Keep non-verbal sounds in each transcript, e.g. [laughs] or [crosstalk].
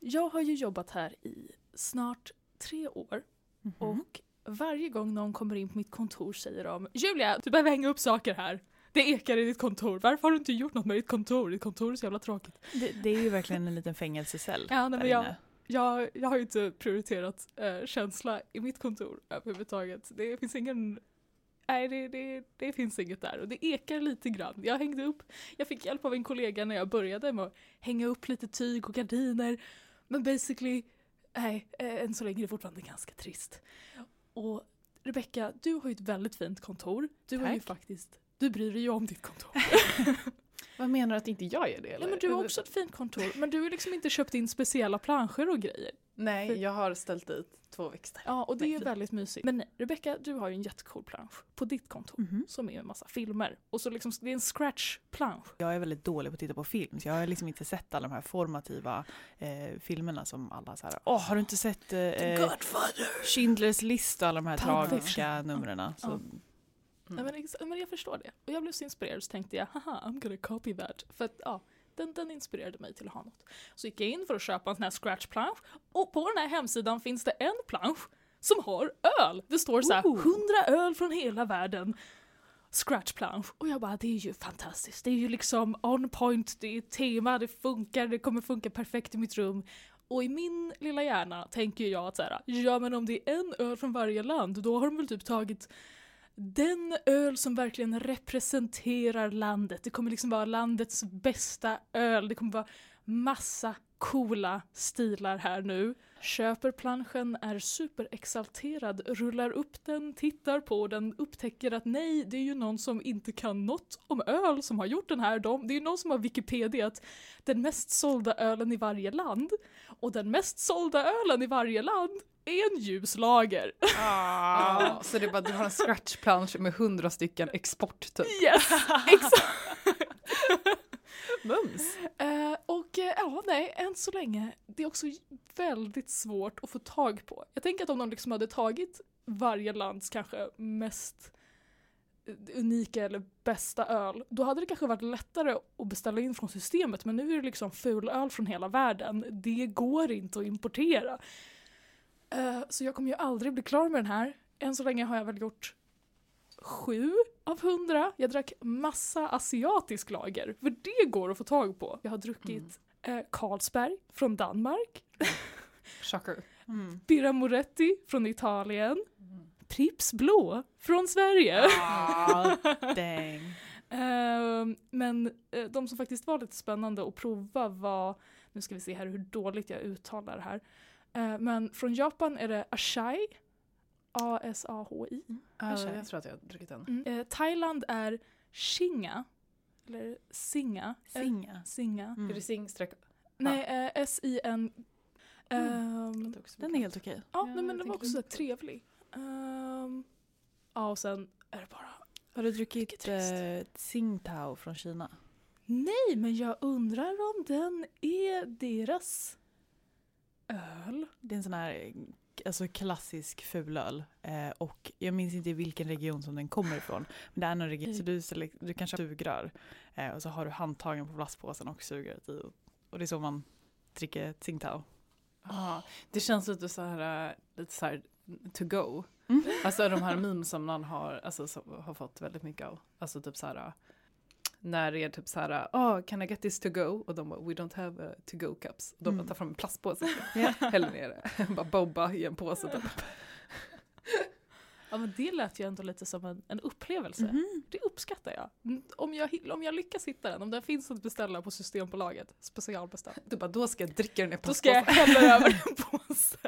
Jag har ju jobbat här i snart tre år Mhm. och varje gång någon kommer in på mitt kontor säger de Julia, du behöver hänga upp saker här. Det ekar i ditt kontor. Varför har du inte gjort något med ditt kontor? Ditt kontor är så jävla tråkigt. det, det är ju verkligen en liten fängelsecell. Ja, nej, men jag, jag, jag har ju inte prioriterat eh, känsla i mitt kontor överhuvudtaget. Det finns ingen Nej, det, det, det finns inget där och det ekar lite grann. Jag hängde upp, jag fick hjälp av en kollega när jag började med att hänga upp lite tyg och gardiner. Men basically, nej, eh, än så länge är det fortfarande ganska trist. Och Rebecca, du har ju ett väldigt fint kontor. Du har ju Tack. faktiskt, du bryr dig ju om ditt kontor. [laughs] Vad menar du att inte jag gör det? Eller? Nej, men du har också ett fint kontor, men du har liksom inte köpt in speciella planscher och grejer. Nej, för- jag har ställt dit två växter. Ja, och det Nej, är fint. väldigt mysigt. Men nej, Rebecca, du har ju en jättecool plansch på ditt kontor. Mhm. Som är en massa filmer. Och så liksom, det är en scratch-plansch. Jag är väldigt dålig på att titta på film så jag har liksom inte sett alla de här formativa eh, filmerna som alla så här. Åh, har du inte sett eh, Godfather! Schindler's list och alla de här Pulp tragiska numren? Så, Ja. Nej, men, ex- men jag förstår det. Och jag blev så inspirerad så tänkte jag, haha, I'm gonna copy that. För att ja, den, den inspirerade mig till att ha något. Så gick jag in för att köpa en sån här scratch-plansch. Och på den här hemsidan finns det en plansch som har öl. Det står så här, Ooh. 100 öl från hela världen. Scratch-plansch. Och jag bara, det är ju fantastiskt. Det är ju liksom on point, det är tema, det funkar, det kommer funka perfekt i mitt rum. Och i min lilla hjärna tänker jag att så här, ja men om det är en öl från varje land, då har de väl typ tagit den öl som verkligen representerar landet. Det kommer liksom vara landets bästa öl. Det kommer vara massa coola stilar här nu. Köper planschen, är superexalterad, rullar upp den, tittar på den, upptäcker att nej, det är ju någon som inte kan något om öl som har gjort den här. De, det är ju någon som har Wikipediat den mest sålda ölen i varje land. Och den mest sålda ölen i varje land en ljus lager. Ah, så det är bara du har en scratchplansch med hundra stycken export typ. Yes! [laughs] Exakt! Mums! Eh, och eh, ja, nej, än så länge, det är också väldigt svårt att få tag på. Jag tänker att om de liksom hade tagit varje lands kanske mest eh, unika eller bästa öl, då hade det kanske varit lättare att beställa in från systemet. Men nu är det liksom fulöl från hela världen. Det går inte att importera. Eh, så jag kommer ju aldrig bli klar med den här. Än så länge har jag väl gjort sju av hundra. Jag drack massa asiatisk lager, för det går att få tag på. Jag har druckit eh, Carlsberg från Danmark, [laughs] Shocker. mm. Birra Moretti från Italien, Pripps Blå från Sverige. ah, [laughs] dang. Ehm, men eh, de som faktiskt var lite spännande att prova var, nu ska vi se här hur dåligt jag uttalar det här, Eh, men från Japan är det Ashai, A-S-A-H-I. Okej. jag tror att jag har druckit den. Mm. Eh, Thailand är Shinga, eller Singa. Eh, Singa. Singa. Mm. Är det sing streck? Nej, eh, S-I-N. Mm. Ehm, Den är helt okej. ja, Ja, nej, men den var också trevlig. Ehm, ja, och sen är det bara... Har du druckit eh, Tsingtao från Kina? Nej, men jag undrar om den är deras öl. Det är en sån här eh, alltså klassisk fulöl. Eh, och jag minns inte i vilken region som den kommer ifrån. Men det är någon region, så du, du kanske sugrör. Eh, och så har du handtagen på plastpåsen och sugröret i. Och det är så man dricker Tsingtao. Ah, det känns lite så här, äh, lite så här to go. Mm. Alltså de här memes som man har, alltså, har fått väldigt mycket av. Alltså typ så här, äh, när det är typ så här, oh, can I get this to go? Och de bara, we don't have uh, to go cups. Och de Mm. tar fram en plastpåse, Ja. [laughs] häller ner det. [laughs] bara bobba i en påse typ. Ja, men det lät ju ändå lite som en, en upplevelse. Mhm. Det uppskattar jag. Mm, Om, jag. om jag lyckas hitta den, om den finns att beställa på Systembolaget, specialbeställd, Du bara, då ska jag dricka den i då ska jag hälla över en [laughs] påse.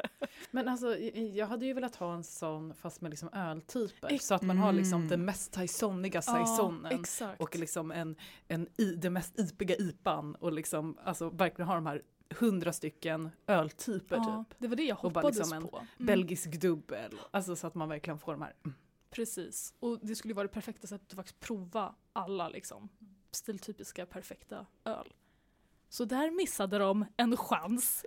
Men alltså, jag hade ju velat ha en sån fast med liksom öltyper. Så att man har Mm. liksom den mest saisoniga saisonen. exakt. och liksom en, en i, den mest ipiga ipan och liksom alltså verkligen ha de här hundra stycken öltyper ja, typ. det var det jag Och bara hoppades liksom en på. Mm, Belgisk dubbel, alltså så att man verkligen får de här. mm. Precis. Och det skulle vara det perfekta sättet att faktiskt prova alla liksom, stiltypiska perfekta öl. Så där missade de en chans.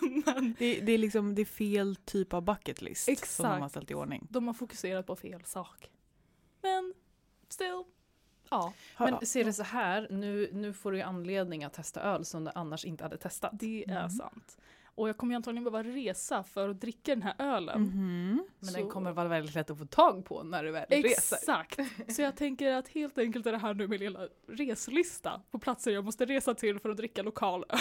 [laughs] Men Det, det är liksom det är fel typ av bucket list som de Exakt. har ställt i ordning. de har fokuserat på fel sak. Men still, ja. Men ser det så här, nu, nu får du ju anledning att testa öl som du annars inte hade testat. Det är Mm. sant. Och jag kommer ju antagligen behöva resa för att dricka den här ölen. Mhm. Men Så- den kommer vara väldigt lätt att få tag på när du väl reser. Exakt! Så jag tänker att helt enkelt är det här nu min lilla reslista på platser jag måste resa till för att dricka lokal öl.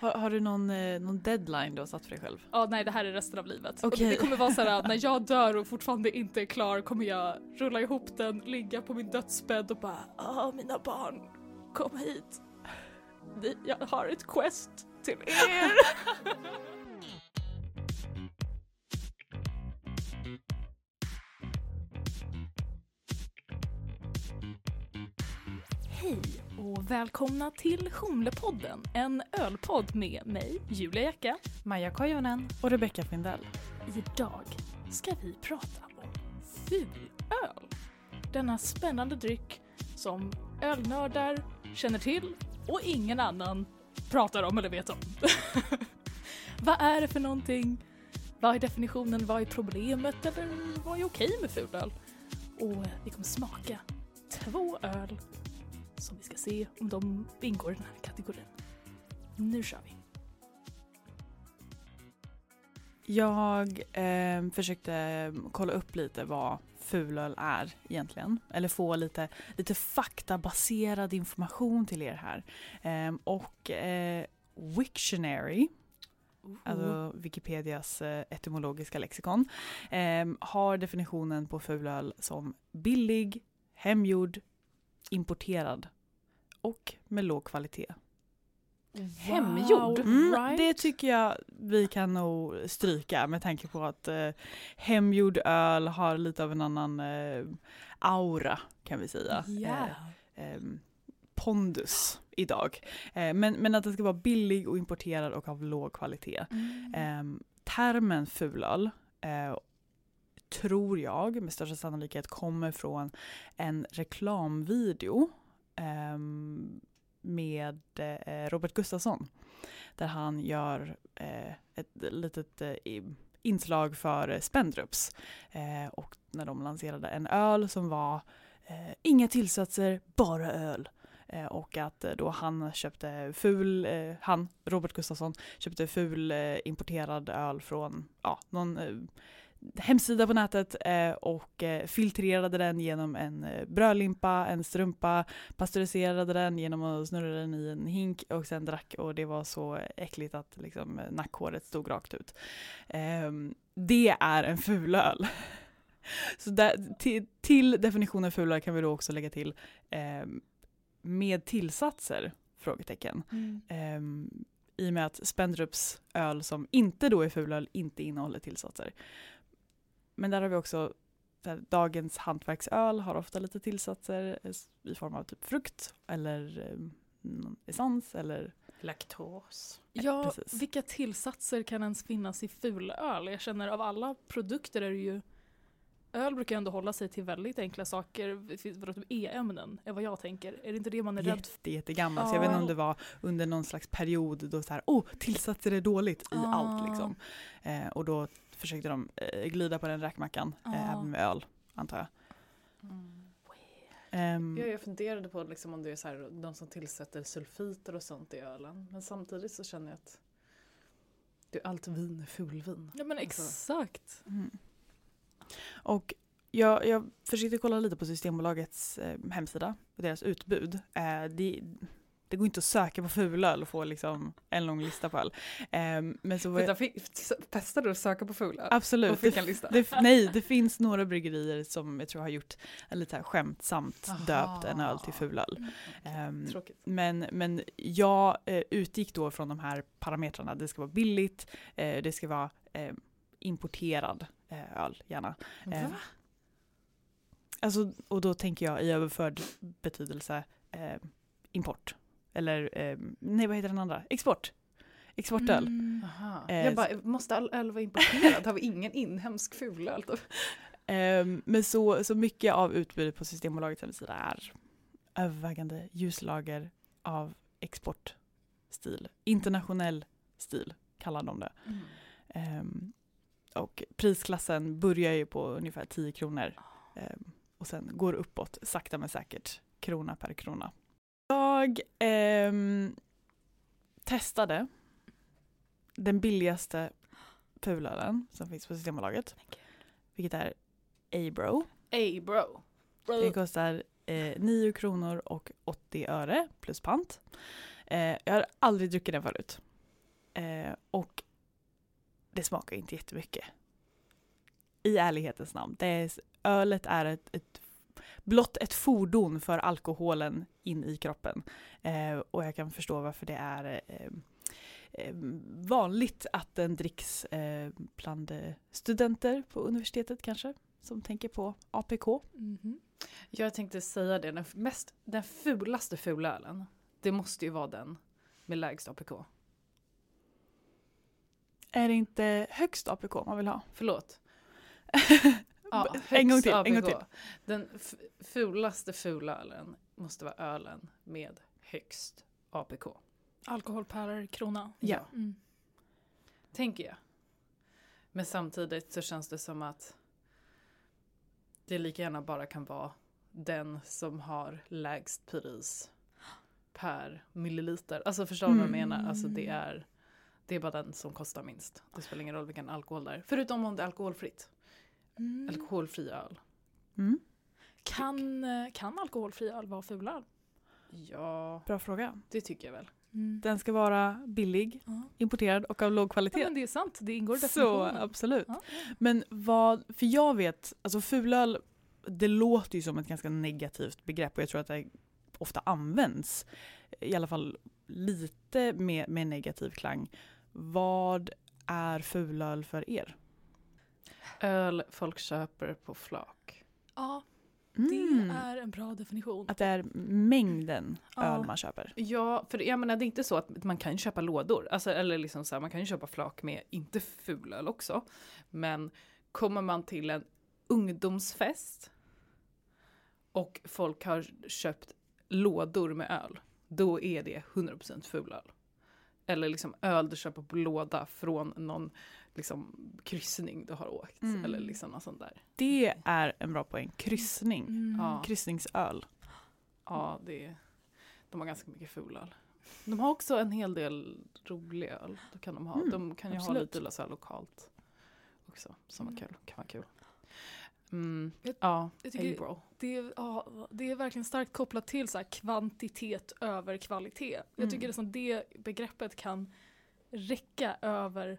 Har, har du någon, eh, någon deadline du har satt för dig själv? Ja, nej det här är resten av livet. Och Okej. det kommer vara så här att när [laughs] jag dör och fortfarande inte är klar kommer jag rulla ihop den, ligga på min dödsbädd och bara ah mina barn, kom hit. Vi- Jag har ett quest till er. Hej och välkomna till Humlepodden, en ölpodd med mig, Julia Jacka. Maja Kojonen. Och Rebecca Findell. Idag ska vi prata om fulöl. Denna spännande dryck som ölnördar känner till och ingen annan pratar om eller vet om. [laughs] vad är det för någonting? Vad är definitionen? Vad är problemet? Eller vad är okej med fulöl? Och vi kommer smaka två öl som vi ska se om de ingår i den här kategorin. Nu kör vi! Jag eh, försökte kolla upp lite vad fulöl är egentligen. Eller få lite, lite faktabaserad information till er här. Eh, och eh, Wiktionary, alltså Wikipedias eh, etymologiska lexikon, eh, har definitionen på fulöl som billig, hemgjord, importerad och med låg kvalitet. Hemgjord? Mm, right. Det tycker jag vi kan nog stryka med tanke på att eh, hemgjord öl har lite av en annan eh, aura kan vi säga. Ja. Eh, ehm, pondus idag. Eh, men, men att det ska vara billig och importerad och av låg kvalitet. Mm. Eh, termen fulöl eh, tror jag med största sannolikhet kommer från en reklamvideo eh, med eh, Robert Gustafsson där han gör eh, ett litet eh, inslag för Spendrups eh, och när de lanserade en öl som var eh, inga tillsatser, bara öl. Eh, och att eh, då han köpte ful, eh, han, Robert Gustafsson, köpte ful importerad öl från ja, någon hemsida på nätet eh, och eh, filtrerade den genom en eh, brödlimpa, en strumpa, pasteuriserade den genom att snurra den i en hink och sen drack och det var så äckligt att liksom, nackhåret stod rakt ut. Ehm, det är en fulöl. Så där, till, till definitionen fulöl kan vi då också lägga till ehm, med tillsatser? Frågetecken. Mm. Ehm, I och med att Spendrups öl som inte då är fulöl inte innehåller tillsatser. Men där har vi också här, dagens hantverksöl har ofta lite tillsatser eh, i form av typ frukt eller ehm, essens eller Laktos. Ja, precis. vilka tillsatser kan ens finnas i fulöl? Jag känner av alla produkter är det ju Öl brukar ändå hålla sig till väldigt enkla saker, vadå, typ e-ämnen är vad jag tänker. Är det inte det man är rädd för? jätte, jättegammal. Så jag vet inte om det var under någon slags period då så här, oh, tillsatser är dåligt i Ah. allt liksom. Eh, och då försökte de eh, glida på den räkmackan, Ah. även med öl, antar jag. Ehm, Ja, jag funderade på liksom om det är så här, de som tillsätter sulfiter och sånt i ölen. Men samtidigt så känner jag att det, allt vin är fulvin. Ja men Alltså. exakt. Mm. Och jag, jag försökte kolla lite på Systembolagets eh, hemsida och deras utbud. Eh, det, det går inte att söka på fulöl och få liksom en lång lista på öl. Eh, men så var jag, Vänta, fick- Testade du att söka på fulla? absolut. Och fick Det, en lista? det, nej, [laughs] det finns några bryggerier som jag tror har gjort en lite här skämtsamt Aha. döpt en öl till fulöl. Ehm, Tråkigt. men, men jag eh, utgick då från de här parametrarna. Det ska vara billigt, eh, det ska vara eh, importerad eh, öl gärna. Va? Alltså, och då tänker jag i överförd betydelse eh, import. Eller eh, nej vad heter den andra? Export. Exportöl. Mm. Eh, jag bara, måste all öl vara importerad? Har vi ingen inhemsk fulöl? [laughs] Ehm, men så, så mycket av utbudet på Systembolagets hemsida är övervägande ljuslager av exportstil. Internationell stil kallar de det. Mm. Ehm, och prisklassen börjar ju på ungefär 10 kronor ehm, och sen går uppåt sakta men säkert krona per krona. Jag ehm, testade den billigaste fulölen som finns på Systembolaget. Vilket är Abro. Bro. Det kostar eh, 9 kronor och 80 öre plus pant. Eh, jag har aldrig druckit den förut. Eh, och det smakar inte jättemycket. I ärlighetens namn. Det är, ölet är ett, ett blott ett fordon för alkoholen in i kroppen. Eh, och jag kan förstå varför det är eh, eh, vanligt att den dricks eh, bland eh, studenter på universitetet kanske. Som tänker på APK. Mhm. Jag tänkte säga det, den, mest, den fulaste fulölen, det måste ju vara den med lägst APK. Är det inte högst APK man vill ha? Förlåt. [laughs] Ja, En gång till, en gång till. Den fulaste fulölen måste vara ölen med högst APK. Alkohol per krona. Ja. Mm. Tänker jag. Men samtidigt så känns det som att det lika gärna bara kan vara den som har lägst pris per milliliter. Alltså förstår du vad jag Mm. menar? Alltså det är, det är bara den som kostar minst. Det spelar ingen roll vilken alkohol det är. Förutom om det är alkoholfritt. Mm. Alkoholfri öl. Mm. Kan, eh, kan alkoholfri öl vara fulöl? Ja, Bra fråga. det tycker jag väl. Mm. Den ska vara billig, Ja. importerad och av låg Ja, kvalitet. men det är sant, det ingår i Så definitionen. absolut. Ja. Men vad, för jag vet, alltså fulöl, det låter ju som ett ganska negativt begrepp och jag tror att det ofta används, i alla fall lite med, med negativ klang. Vad är fulöl för er? Öl folk köper på flak. Ja, det Mm. är en bra definition. Att det är mängden Ja. öl man köper. Ja, för jag menar det är inte så att man kan köpa lådor. Alltså, eller liksom så här, man kan ju köpa flak med, inte fulöl också. Men kommer man till en ungdomsfest och folk har köpt lådor med öl, då är det 100% fulöl. Eller liksom öl du köper på låda från någon liksom, kryssning du har åkt. Mm. Eller liksom något sånt där. Det är en bra poäng. Kryssning. Mm. Ja. Kryssningsöl. Ja, det är, de har ganska mycket fulöl. De har också en hel del rolig öl. Det kan de ha. Mm, de kan ju ha absolut. lite så här lokalt också som är Mm. kul. kan vara kul. Mm, Jag- ja, jag tycker-. Det, är- ja, det är verkligen starkt kopplat till så här kvantitet över kvalitet. Jag Mm. tycker det, som det begreppet kan räcka över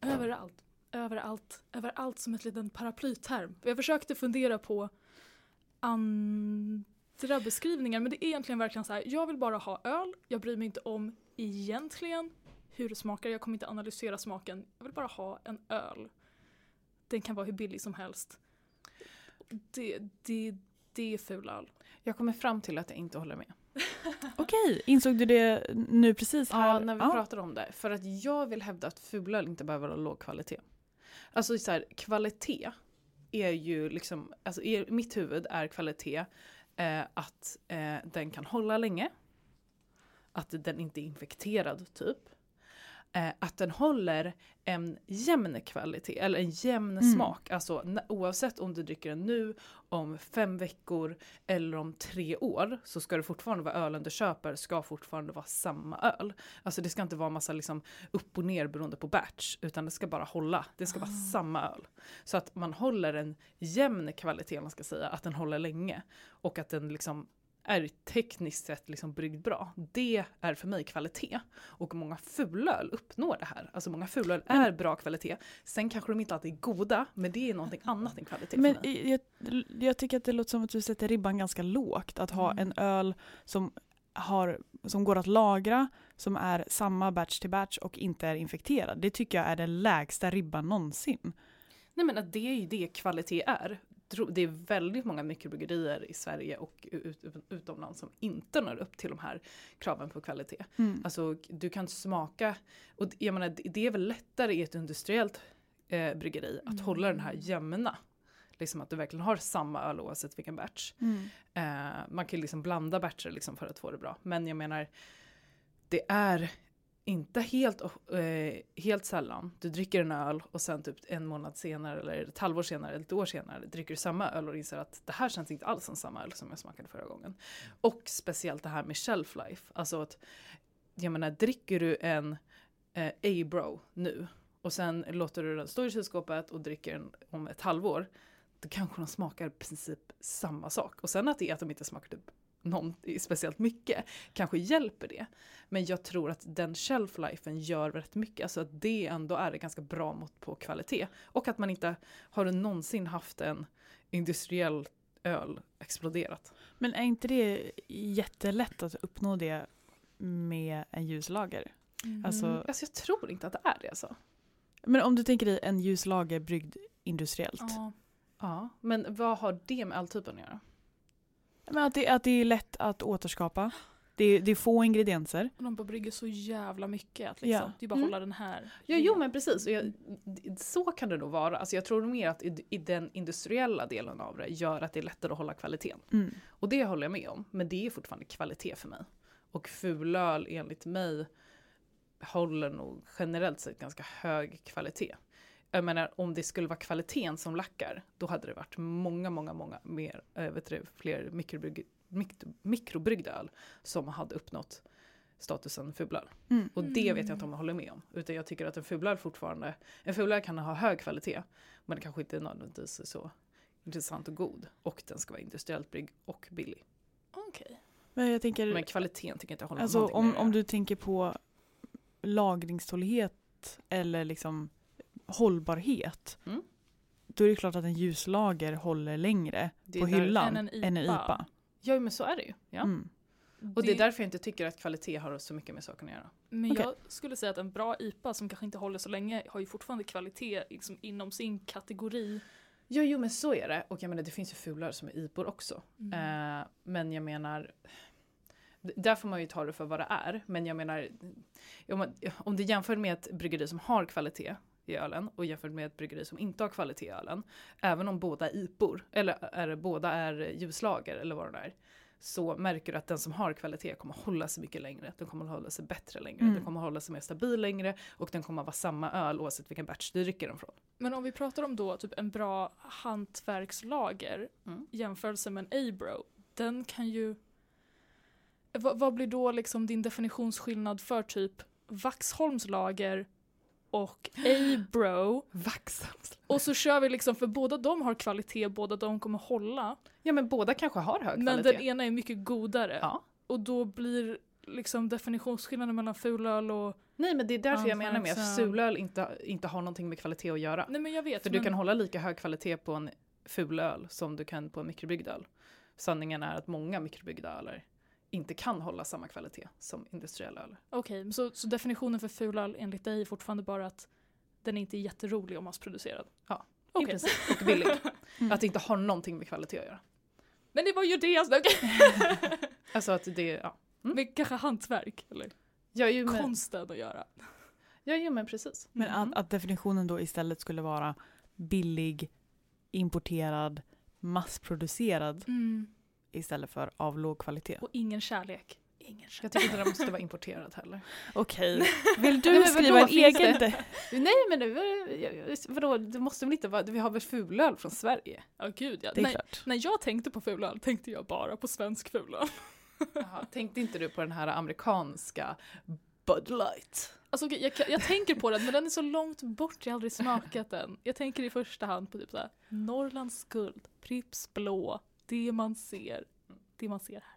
överallt. Överallt, överallt som ett liten paraplyterm. Jag försökte fundera på andra beskrivningar men det är egentligen verkligen så här. Jag vill bara ha öl, jag bryr mig inte om egentligen hur det smakar, jag kommer inte analysera smaken. Jag vill bara ha en öl. Den kan vara hur billig som helst. Det, det, det är fulöl. Jag kommer fram till att jag inte håller med. Okej, insåg du det nu precis? Här? Ja, när vi pratar om det. För att jag vill hävda att fulöl inte behöver vara låg kvalitet. Alltså så här, kvalitet är ju liksom, alltså i mitt huvud är kvalitet eh, att eh, den kan hålla länge. Att den inte är infekterad typ. Eh, att den håller en jämn kvalitet, eller en jämn Mm. smak. Alltså oavsett om du dricker den nu, om fem veckor eller om tre år så ska det fortfarande vara ölen du köper ska fortfarande vara samma öl. Alltså det ska inte vara massa liksom upp och ner beroende på batch utan det ska bara hålla. Det ska vara Ah. samma öl. Så att man håller en jämn kvalitet man ska säga, att den håller länge och att den liksom är tekniskt sett liksom bryggd bra. Det är för mig kvalitet. Och många fulöl uppnår det här. Alltså många fulöl är bra kvalitet. Sen kanske de inte alltid är goda, men det är någonting annat än kvalitet Men jag, jag tycker att det låter som att du sätter ribban ganska lågt. Att ha Mm. en öl som, har, som går att lagra, som är samma batch till batch och inte är infekterad. Det tycker jag är den lägsta ribban någonsin. Nej men att det är ju det kvalitet är. Tro- Det är väldigt många mikrobryggerier i Sverige och ut, ut, utomlands som inte når upp till de här kraven på kvalitet. Mm. Alltså du kan smaka, och jag menar det- det är väl lättare i ett industriellt eh, bryggeri att Mm. hålla den här jämna. Liksom att du verkligen har samma öl oavsett vilken batch. Mm. Eh, man kan ju liksom blanda batcher liksom för att få det bra. Men jag menar, det är inte helt, eh, helt sällan du dricker en öl och sen typ en månad senare eller ett halvår senare eller ett år senare dricker du samma öl och inser att det här känns inte alls som samma öl som jag smakade förra gången. Och speciellt det här med shelf life. Alltså att, jag menar dricker du en eh, A-bro nu och sen låter du den stå i kylskåpet och dricker den om ett halvår. Då kanske de smakar i princip samma sak. Och sen att det är att de inte smakar typ någon, speciellt mycket kanske hjälper det. Men jag tror att den shelf-lifen gör rätt mycket. Alltså att det ändå är ett ganska bra mått på kvalitet. Och att man inte har du någonsin haft en industriell öl exploderat. Men är inte det jättelätt att uppnå det med en ljuslager? Mm. Alltså- Alltså jag tror inte att det är det alltså. Men om du tänker dig en ljuslager bryggd industriellt. Ja. Ja, men vad har det med öltypen att göra? Men att, det, att det är lätt att återskapa. Det är, det är få ingredienser. Och de bara brygger så jävla mycket. Att liksom, Ja. Det är bara Mm. hålla den här. Ja, jo men precis. Jag, så kan det nog vara. Alltså jag tror mer att i, i den industriella delen av det gör att det är lättare att hålla kvaliteten. Mm. Och det håller jag med om. Men det är fortfarande kvalitet för mig. Och fulöl enligt mig håller nog generellt sett ganska hög kvalitet. Jag menar om det skulle vara kvaliteten som lackar, då hade det varit många, många, många mer, äh, vet du, fler mikrobrygg, mik, mikrobryggda öl som hade uppnått statusen fulöl. Mm. Och det vet jag inte om jag håller med om. Utan jag tycker att en fulöl fortfarande, en fulöl kan ha hög kvalitet, men det kanske inte nödvändigtvis är så intressant och god. Och den ska vara industriellt brygg och billig. Okej. Men jag tänker, Men kvaliteten tycker jag inte håller alltså, om, med om du tänker på lagringstålighet eller liksom hållbarhet. Mm. Då är det klart att en ljuslager håller längre Det på hyllan än en än en IPA. IPA. Ja men så är det ju. Ja. Mm. Och det är därför jag inte tycker att kvalitet har så mycket med saken att göra. Men Okej. jag skulle säga att en bra IPA som kanske inte håller så länge har ju fortfarande kvalitet liksom inom sin kategori. Ja jo men så är det. Och jag menar det finns ju fulare som är IPOR också. Mm. Eh, men jag menar, där får man ju ta det för vad det är. Men jag menar, om, man, om du jämför med ett bryggeri som har kvalitet i ölen och jämför med ett bryggeri som inte har kvalitet i ölen. Även om båda är IPOR, eller är, båda är ljuslager eller vad det är. Så märker du att den som har kvalitet kommer hålla sig mycket längre. Den kommer hålla sig bättre längre. Mm. Den kommer hålla sig mer stabil längre. Och den kommer vara samma öl oavsett vilken batch du dricker den från. Men om vi pratar om då typ en bra hantverkslager Mm. jämförelse med en A-bro. Den kan ju... Va, vad blir då liksom din definitionsskillnad för typ Vaxholmslager och A-bro? Och så kör vi liksom, för båda de har kvalitet, båda de kommer hålla. Ja men båda kanske har hög Men kvalitet. den ena är mycket godare. Ja. Och då blir liksom definitionsskillnaden mellan fulöl och... Nej men det är därför jag menar med att fulöl inte, inte har någonting med kvalitet att göra. Nej men jag vet. För men... du kan hålla lika hög kvalitet på en fulöl som du kan på en mikrobryggd öl. Sanningen är att många mikrobryggda öler inte kan hålla samma kvalitet som industriella öl. Okej, så, så definitionen för fulöl enligt dig är fortfarande bara att den inte är jätterolig och massproducerad? Ja, princip. Och billig. [laughs] Mm. Att det inte har någonting med kvalitet att göra. Men det var ju det jag snackade [laughs] Alltså att det, ja. Mm. Med kanske hantverk eller Ja, ju men, konsten att göra. ja, ju men precis. Men Mm. att, att definitionen då istället skulle vara billig, importerad, massproducerad Mm. Istället för av låg kvalitet. Och ingen kärlek. Ingen Jag kärlek. tycker inte det måste vara importerat heller. Okej, vill du [laughs] men skriva en egen? det? Nej men vadå, det måste väl inte vara, vi har väl fulöl från Sverige? Ja gud ja. Det är Nej, klart. när jag tänkte på fulöl tänkte jag bara på svensk fulöl. Jaha, tänkte inte du på den här amerikanska Bud Light? Alltså okej, jag, jag tänker på den men den är så långt bort, jag har aldrig smakat den. Jag tänker i första hand på typ såhär Norrlands guld, Pripps blå, det man ser. Det man ser här.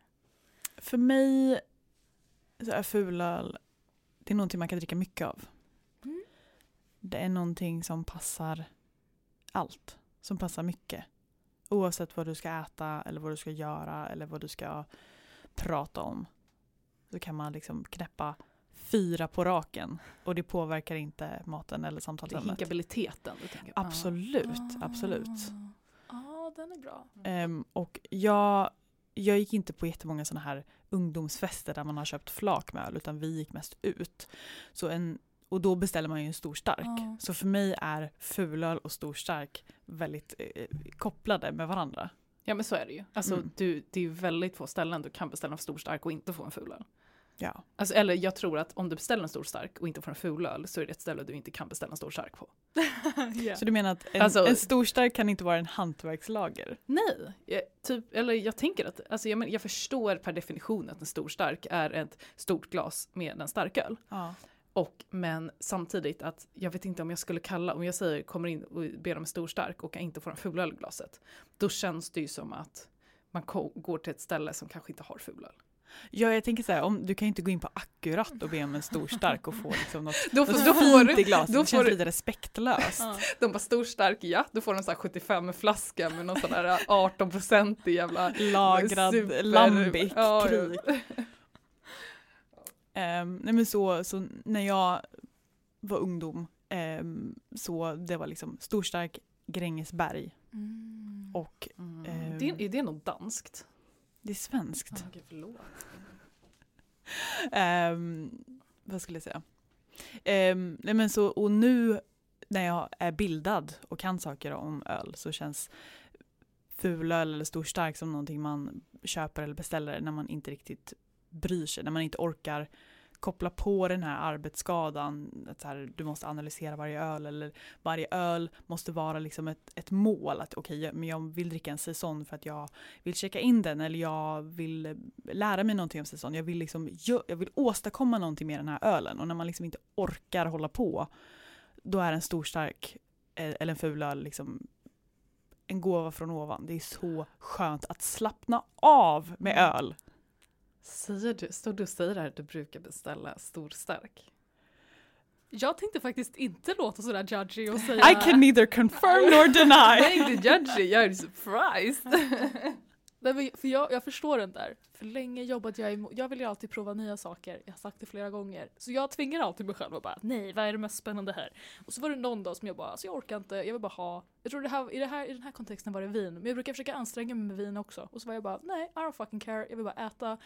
För mig så är fulöl, det är någonting man kan dricka mycket av. Mm. Det är någonting som passar allt. Som passar mycket. Oavsett vad du ska äta eller vad du ska göra eller vad du ska prata om. Så kan man liksom knäppa fyra på raken och det påverkar inte maten eller Det är samtalsämnet. hinkabiliteten du tänker på? Absolut, absolut. Ah. Ja, den är bra. Ehm, och jag, jag gick inte på jättemånga sådana här ungdomsfester där man har köpt flak med öl utan vi gick mest ut. Så en, och då beställer man ju en stor stark. Ja. Så för mig är fulöl och stor stark väldigt eh, kopplade med varandra. Ja men så är det ju. Alltså Mm. du, det är väldigt få ställen du kan beställa en stor stark och inte få en fulöl. Ja. Alltså, eller jag tror att om du beställer en stor stark och inte får en fulöl så är det ett ställe du inte kan beställa en stor stark på. [laughs] Ja. Så du menar att en, Alltså- en stor stark kan inte vara en hantverkslager? Nej, jag, typ, eller jag tänker att, alltså jag, men, jag förstår per definition att en stor stark är ett stort glas med en starköl. Ja. Och, men samtidigt att jag vet inte om jag skulle kalla, om jag säger kommer in och ber om en stor stark och jag inte får en fulöl i glaset. Då känns det ju som att man går till ett ställe som kanske inte har fulöl. Ja, jag tänker så här, om, du kan ju inte gå in på Akkurat och be om en stor stark och få liksom något, [laughs] Då får, något då får fint du, i glaset. Det känns får lite respektlöst. [laughs] Ja. de bara stor stark, ja, då får de så här 75 flaska med någon sån där 18 procent i jävla Lagrad super- lambic Ja, krig. [laughs] Ehm, nej men så, så när jag var ungdom ehm, så det var liksom Storstark, Grängesberg Mm. och Mm. Ehm. Det, är det något danskt? Det är svenskt. Okej, förlåt. Ehm, vad skulle jag säga? Ehm, nej men så, och nu när jag är bildad och kan saker om öl så känns fulöl eller storstark som någonting man köper eller beställer när man inte riktigt bryr sig, när man inte orkar koppla på den här arbetsskadan, att här, du måste analysera varje öl eller varje öl måste vara liksom ett, ett mål, att okej, jag- men jag vill dricka en säsong för att jag vill checka in den eller jag vill eh, lära mig någonting om säsong. Jag vill, liksom, jag vill åstadkomma någonting med den här ölen och när man liksom inte orkar hålla på då är en stor stark eh, eller en ful öl liksom en gåva från ovan. Det är så skönt att slappna av med Mm. öl. Säger du, står du och säger här att du brukar beställa stor stark? Jag tänkte faktiskt inte låta sådär judgy och säga I can neither confirm nor Jag deny. är inte judgy, jag är surprised. [laughs] Nej, för jag, jag förstår den där. För länge jobbade jag emot, jag vill ju alltid prova nya saker, jag har sagt det flera gånger. Så jag tvingar alltid mig själv att bara nej, vad är det mest spännande här? Och så var det någon dag som jag bara, alltså jag orkar inte, jag vill bara ha, jag tror det här, i, det här, i den här kontexten var det vin, men jag brukar försöka anstränga mig med vin också. Och så var jag bara, nej, I don't fucking care, jag vill bara äta,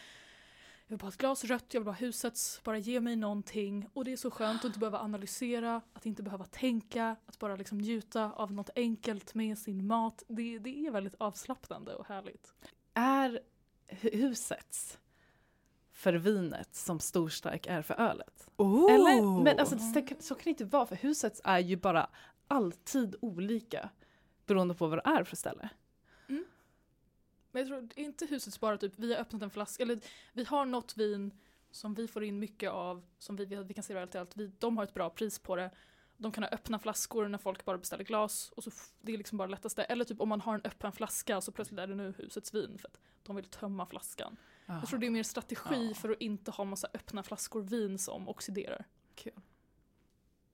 jag vill bara ha ett glas rött, jag vill bara ha husets, bara ge mig någonting. Och det är så skönt att inte behöva analysera, att inte behöva tänka, att bara liksom njuta av något enkelt med sin mat. Det, det är väldigt avslappnande och härligt. Är hu- husets för vinet som storstark är för ölet? Oh. Eller? Men alltså, så, så kan det inte vara, för husets är ju bara alltid olika beroende på vad det är för ställe. Men jag tror inte husets bara typ, vi har öppnat en flaska, eller vi har något vin som vi får in mycket av, som vi, vi kan servera till allt, vi, de har ett bra pris på det. De kan ha öppna flaskor när folk bara beställer glas, och så det är liksom bara det lättaste. Eller typ om man har en öppen flaska så plötsligt är det nu husets vin för att de vill tömma flaskan. Jag tror det är mer strategi Ja. för att inte ha massa öppna flaskor vin som oxiderar.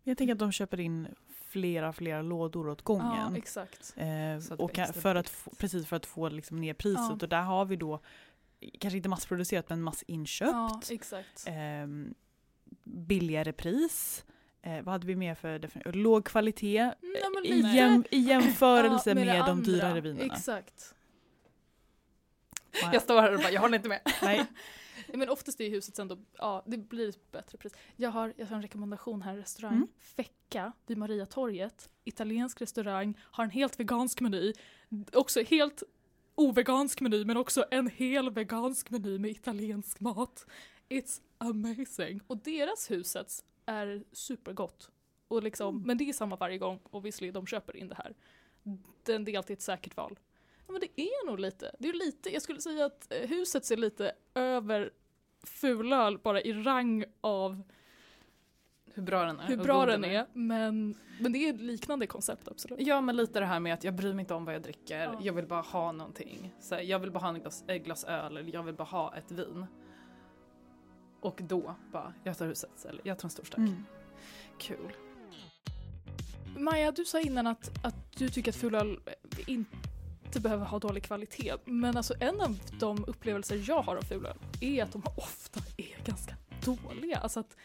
Jag tänker att de köper in flera, flera lådor åt Ja, gången. exakt. Eh, och för att få, precis för att få liksom ner priset. Ja. Och där har vi då, kanske inte massproducerat men massinköpt. Ja, exakt. ehm, billigare pris. Eh, vad hade vi mer för definition? Låg kvalitet ja, men i, jäm, i jämförelse [laughs] Ja, med, det de andra. dyrare vinerna. Exakt. Jag står här och bara, jag håller inte med. Nej. [laughs] Men oftast är huset ändå, ja det blir ett bättre pris. Jag har, jag har en rekommendation här, restaurang, Mm. Fecka vid Mariatorget. Italiensk restaurang, har en helt vegansk meny. Också helt ovegansk meny men också en hel vegansk meny med italiensk mat. It's amazing. Och deras huset är supergott. Och liksom, Mm. Men det är samma varje gång och visserligen de köper in det här. Den, det är alltid ett säkert val. Ja, men det är nog lite, det är lite, jag skulle säga att eh, huset ser lite över fulöl bara i rang av Hur bra den är. hur bra den är. Men, men det är ett liknande koncept absolut. Ja men lite det här med att jag bryr mig inte om vad jag dricker, Ja. jag vill bara ha någonting. Så här, jag vill bara ha ett glas, ett glas öl eller jag vill bara ha ett vin. Och då bara, jag tar huset eller jag tar en stor stark. Mm. Kul. Maja, du sa innan att, att du tycker att fulöl inte behöver ha dålig kvalitet. Men alltså en av de upplevelser jag har av fulöl är att de ofta är ganska dåliga. Alltså att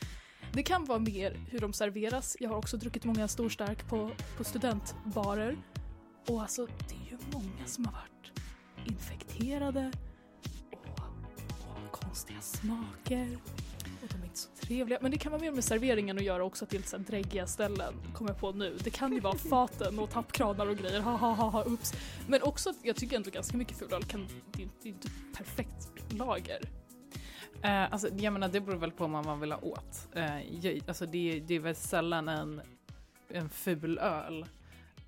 det kan vara mer hur de serveras. Jag har också druckit många storstark på, på studentbarer. Och alltså det är ju många som har varit infekterade och, och konstiga smaker trevliga. Men det kan vara mer med serveringen att göra också till så här dräggiga ställen. Kommer jag på nu. Det kan ju vara [laughs] faten och tappkranar och grejer. Ha ha ha ha ups. Men också att jag tycker ändå ganska mycket fulöl kan, det det är inte perfekt lager. Eh, alltså, jag menar, det beror väl på vad man vill ha åt. Eh, jag, alltså, det, det är väl sällan en, en ful öl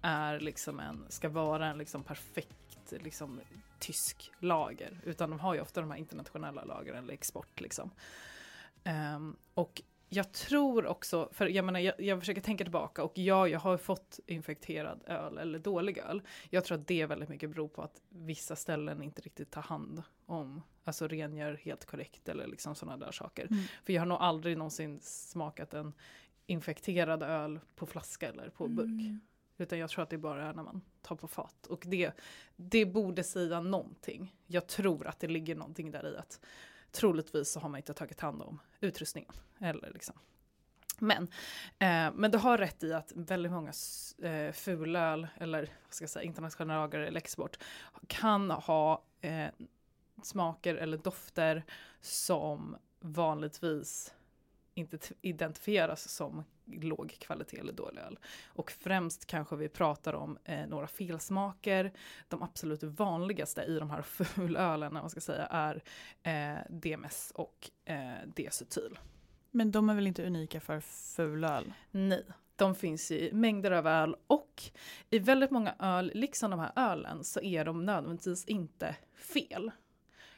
är liksom en, ska vara en liksom perfekt liksom, tysk lager. Utan de har ju ofta de här internationella lagren eller export. Liksom. Ehm, och jag tror också, för jag menar jag, jag försöker tänka tillbaka och ja, jag har fått infekterad öl eller dålig öl. Jag tror att det väldigt mycket beror på att vissa ställen inte riktigt tar hand om, alltså rengör helt korrekt eller liksom sådana där saker. Mm. För jag har nog aldrig någonsin smakat en infekterad öl på flaska eller på burk. Mm. Utan jag tror att det bara är när man tar på fat. Och det, det borde säga någonting. Jag tror att det ligger någonting där i att troligtvis så har man inte tagit hand om utrustningen. Eller liksom. Men, eh, men du har rätt i att väldigt många eh, fulöl, eller vad ska jag säga, internationella lager eller export, kan ha eh, smaker eller dofter som vanligtvis inte identifieras som låg kvalitet eller dålig öl. Och främst kanske vi pratar om eh, några felsmaker. De absolut vanligaste i de här [laughs] fulölen, man ska säga, är eh, DMS och eh, diacetyl. Men de är väl inte unika för fulöl? Nej, de finns i mängder av öl och i väldigt många öl, liksom de här ölen, så är de nödvändigtvis inte fel.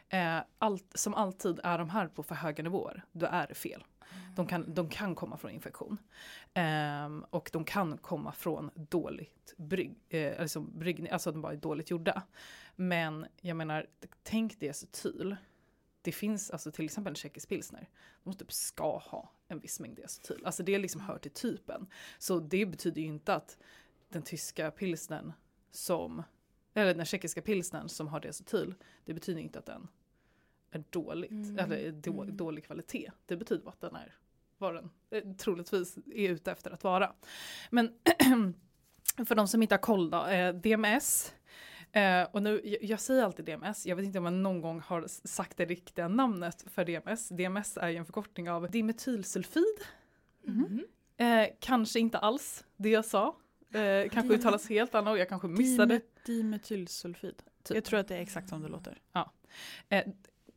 Eh, allt, som alltid är de här på för höga nivåer, då är det fel. Mm. De kan, de kan komma från infektion. Um, och de kan komma från dåligt brygg, eh, alltså bryggning, alltså att de bara är dåligt gjorda. Men jag menar, tänk diacetyl. Det finns alltså till exempel en tjeckisk pilsner. De typ ska ha en viss mängd diacetyl. Alltså det liksom hör till typen. Så det betyder ju inte att den tyska pilsnern som, eller den tjeckiska pilsnern som har diacetyl, det betyder inte att den är dåligt, Mm. eller då, Mm. dålig kvalitet. Det betyder bara att den är vad den eh, troligtvis är ute efter att vara. Men [clears throat] för de som inte har koll då, eh, DMS, eh, och nu, jag, jag säger alltid DMS, jag vet inte om jag någon gång har sagt det riktiga namnet för DMS. DMS är ju en förkortning av dimetylsulfid. Mhm. Eh, kanske inte alls det jag sa. Eh, kanske uttalas helt annorlunda, jag kanske missade. Dimet- Dimetylsulfid. Typ. Jag tror att det är exakt som det låter. Eh,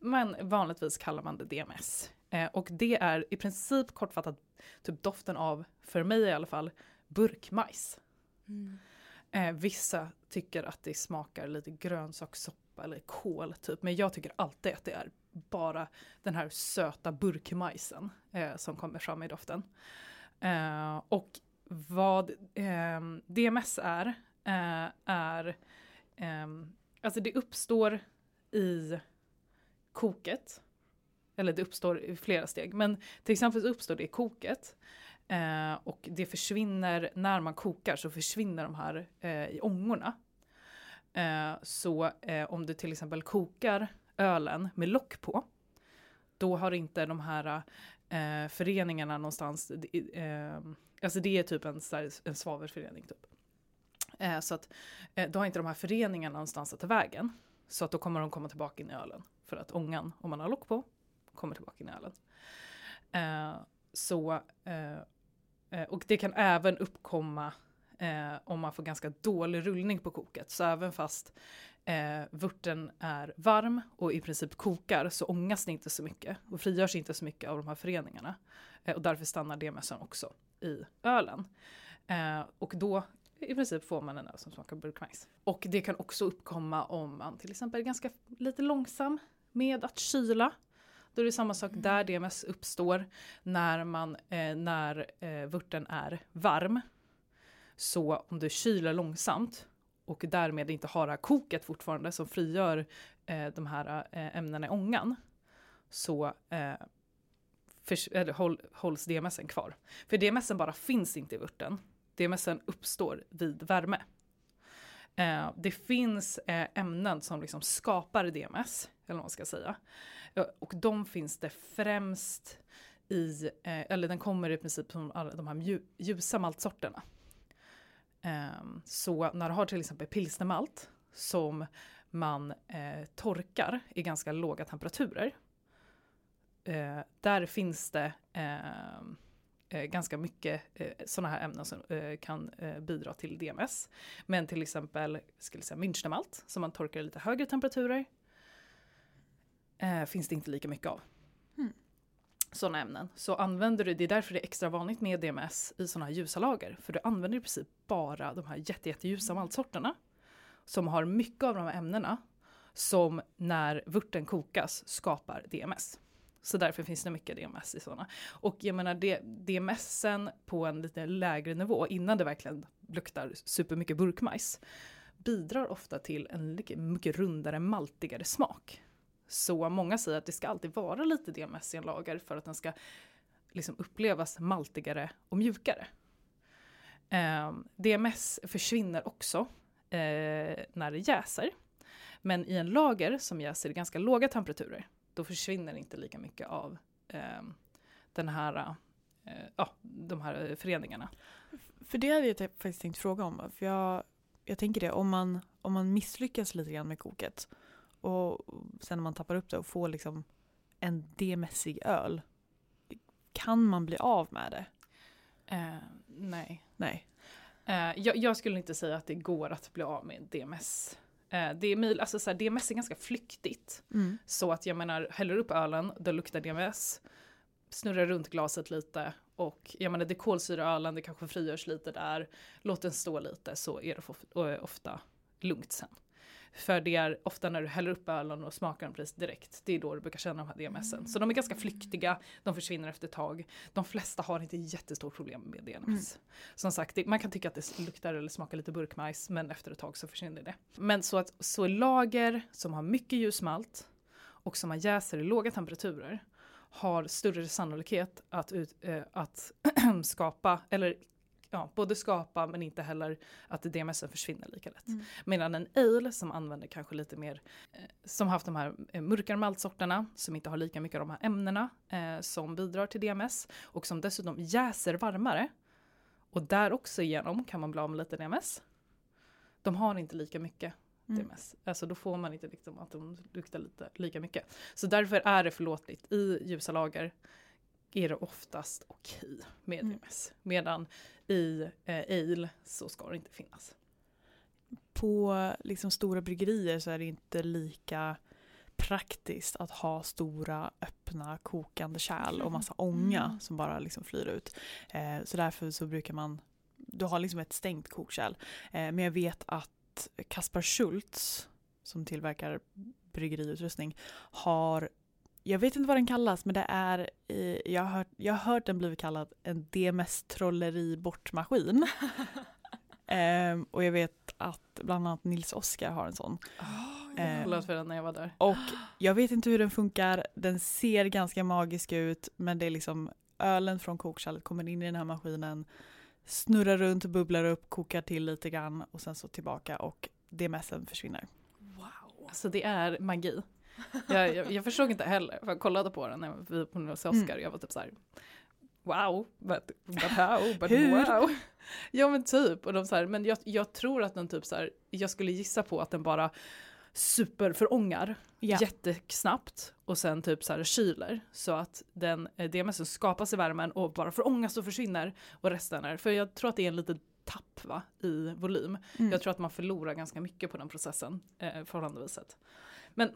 men vanligtvis kallar man det DMS. Eh, och det är i princip kortfattat typ doften av, för mig i alla fall, burkmajs. Mm. Eh, vissa tycker att det smakar lite grönsakssoppa eller kål typ. Men jag tycker alltid att det är bara den här söta burkmajsen eh, som kommer fram i doften. Eh, och vad eh, DMS är, eh, är eh, alltså det uppstår i koket. Eller det uppstår i flera steg. Men till exempel så uppstår det i koket. Eh, och det försvinner, när man kokar så försvinner de här eh, i ångorna. Eh, så eh, om du till exempel kokar ölen med lock på, då har inte de här eh, föreningarna någonstans, eh, eh alltså det är typ en, en svavelförening typ. Eh, så att eh, då har inte de här föreningarna någonstans att ta vägen. Så att då kommer de komma tillbaka in i ölen. För att ångan, om man har lock på, kommer tillbaka in i ölen. Eh, så, eh, eh, och det kan även uppkomma eh, om man får ganska dålig rullning på koket. Så även fast eh, vörten är varm och i princip kokar så ångas det inte så mycket och frigörs inte så mycket av de här föreningarna. Eh, och därför stannar DMSen också i ölen. Eh, och då i princip får man en öl som smakar burkmajs. Och det kan också uppkomma om man till exempel är ganska lite långsam med att kyla. Då är det samma sak där DMS uppstår när, man, eh, när eh, vörten är varm. Så om du kyler långsamt och därmed inte har det här koket fortfarande som frigör eh, de här eh, ämnena i ångan så eh, förs- eller håll, hålls DMSen kvar. För DMSen bara finns inte i vörten. DMSen uppstår vid värme. Eh, det finns ämnen som liksom skapar DMS, eller vad man ska säga. Och de finns det främst i, eh, eller den kommer i princip från alla de här ljusa maltsorterna. Ehm, så när du har till exempel pilsnermalt som man eh, torkar i ganska låga temperaturer. Eh, där finns det ehm, eh, ganska mycket eh, sådana här ämnen som eh, kan eh, bidra till DMS. Men till exempel skulle säga Münchnermalt som man torkar i lite högre temperaturer eh, finns det inte lika mycket av. Hmm. Sådana ämnen. Så använder du, det är därför det är extra vanligt med DMS i sådana här ljusa lager. För du använder i princip bara de här jätte, jätteljusa maltsorterna. Som har mycket av de här ämnena. Som när vörten kokas skapar DMS. Så därför finns det mycket DMS i sådana. Och jag menar det, DMSen på en lite lägre nivå innan det verkligen luktar supermycket burkmajs bidrar ofta till en mycket rundare, maltigare smak. Så många säger att det ska alltid vara lite DMS i en lager för att den ska liksom upplevas maltigare och mjukare. Eh, DMS försvinner också eh, när det jäser. Men i en lager som jäser i ganska låga temperaturer, då försvinner inte lika mycket av eh, den här, eh, ja, de här föreningarna. För det hade jag faktiskt tänkt fråga om. För jag, jag tänker det, om man, om man misslyckas lite grann med koket och sen när man tappar upp det och får liksom en D-mässig öl, kan man bli av med det? Eh, nej. Nej. Eh, jag, jag skulle inte säga att det går att bli av med DMS. Eh, det är, mil- alltså så här, DMS är ganska flyktigt. Mm. Så att jag menar, häller upp ölen, då luktar DMS, snurrar runt glaset lite och jag menar det kolsyrar ölen, det kanske frigörs lite där, låt den stå lite så är det of- eh, ofta lugnt sen. För det är ofta när du häller upp ölen och smakar den precis direkt, det är då du brukar känna de här DMSen. Så de är ganska flyktiga, de försvinner efter ett tag. De flesta har inte jättestort problem med DMS. Som sagt, det, man kan tycka att det luktar eller smakar lite burkmajs, men efter ett tag så försvinner det. Men så att så lager som har mycket ljusmalt och som har jäser i låga temperaturer har större sannolikhet att, ut, eh, att [clears throat] skapa, eller ja, både skapa men inte heller att DMSen försvinner lika lätt. Mm. Medan en ale som använder kanske lite mer, eh, som haft de här eh, mörkare maltsorterna, som inte har lika mycket av de här ämnena eh, som bidrar till DMS och som dessutom jäser varmare. Och där också igenom kan man bli av med lite DMS. De har inte lika mycket Mm. DMS. Alltså då får man inte liksom att de luktar lite lika mycket. Så därför är det förlåtligt. I ljusa lager är det oftast okej med Mm. DMS. Medan i eh, ale så ska det inte finnas. På liksom stora bryggerier så är det inte lika praktiskt att ha stora öppna kokande kärl och massa ånga Mm. som bara liksom flyr ut. Eh, så därför så brukar man, du har liksom ett stängt kokkärl. Eh, men jag vet att Kaspar Schultz som tillverkar bryggeriutrustning har jag vet inte vad den kallas men det är, jag, har hört, jag har hört den blivit kallad en DMS trolleri bortmaskin. [laughs] Ehm, och jag vet att bland annat Nils Oskar har en sån. Jag Eh, kollade för den när jag var där. Och jag vet inte hur den funkar, den ser ganska magisk ut men det är liksom ölen från kokkärlet kommer in i den här maskinen, snurrar runt, bubblar upp, kokar till lite grann och sen så tillbaka och DMSen försvinner. Wow. Alltså det är magi. Jag, jag, jag förstod inte heller, för jag kollade på den när vi var på Oscar Mm. jag var typ så här. Wow, but, but how, but Hur? wow. Ja men typ, och de så här, men jag, jag tror att den typ så här, jag skulle gissa på att den bara superförångar Ja. jättesnabbt och sen typ så här kyler så att den eh, DMSen skapas i värmen och bara förångas och försvinner och resten är, för jag tror att det är en liten tapp va, i volym. Mm. Jag tror att man förlorar ganska mycket på den processen eh, förhållandevis sett. Men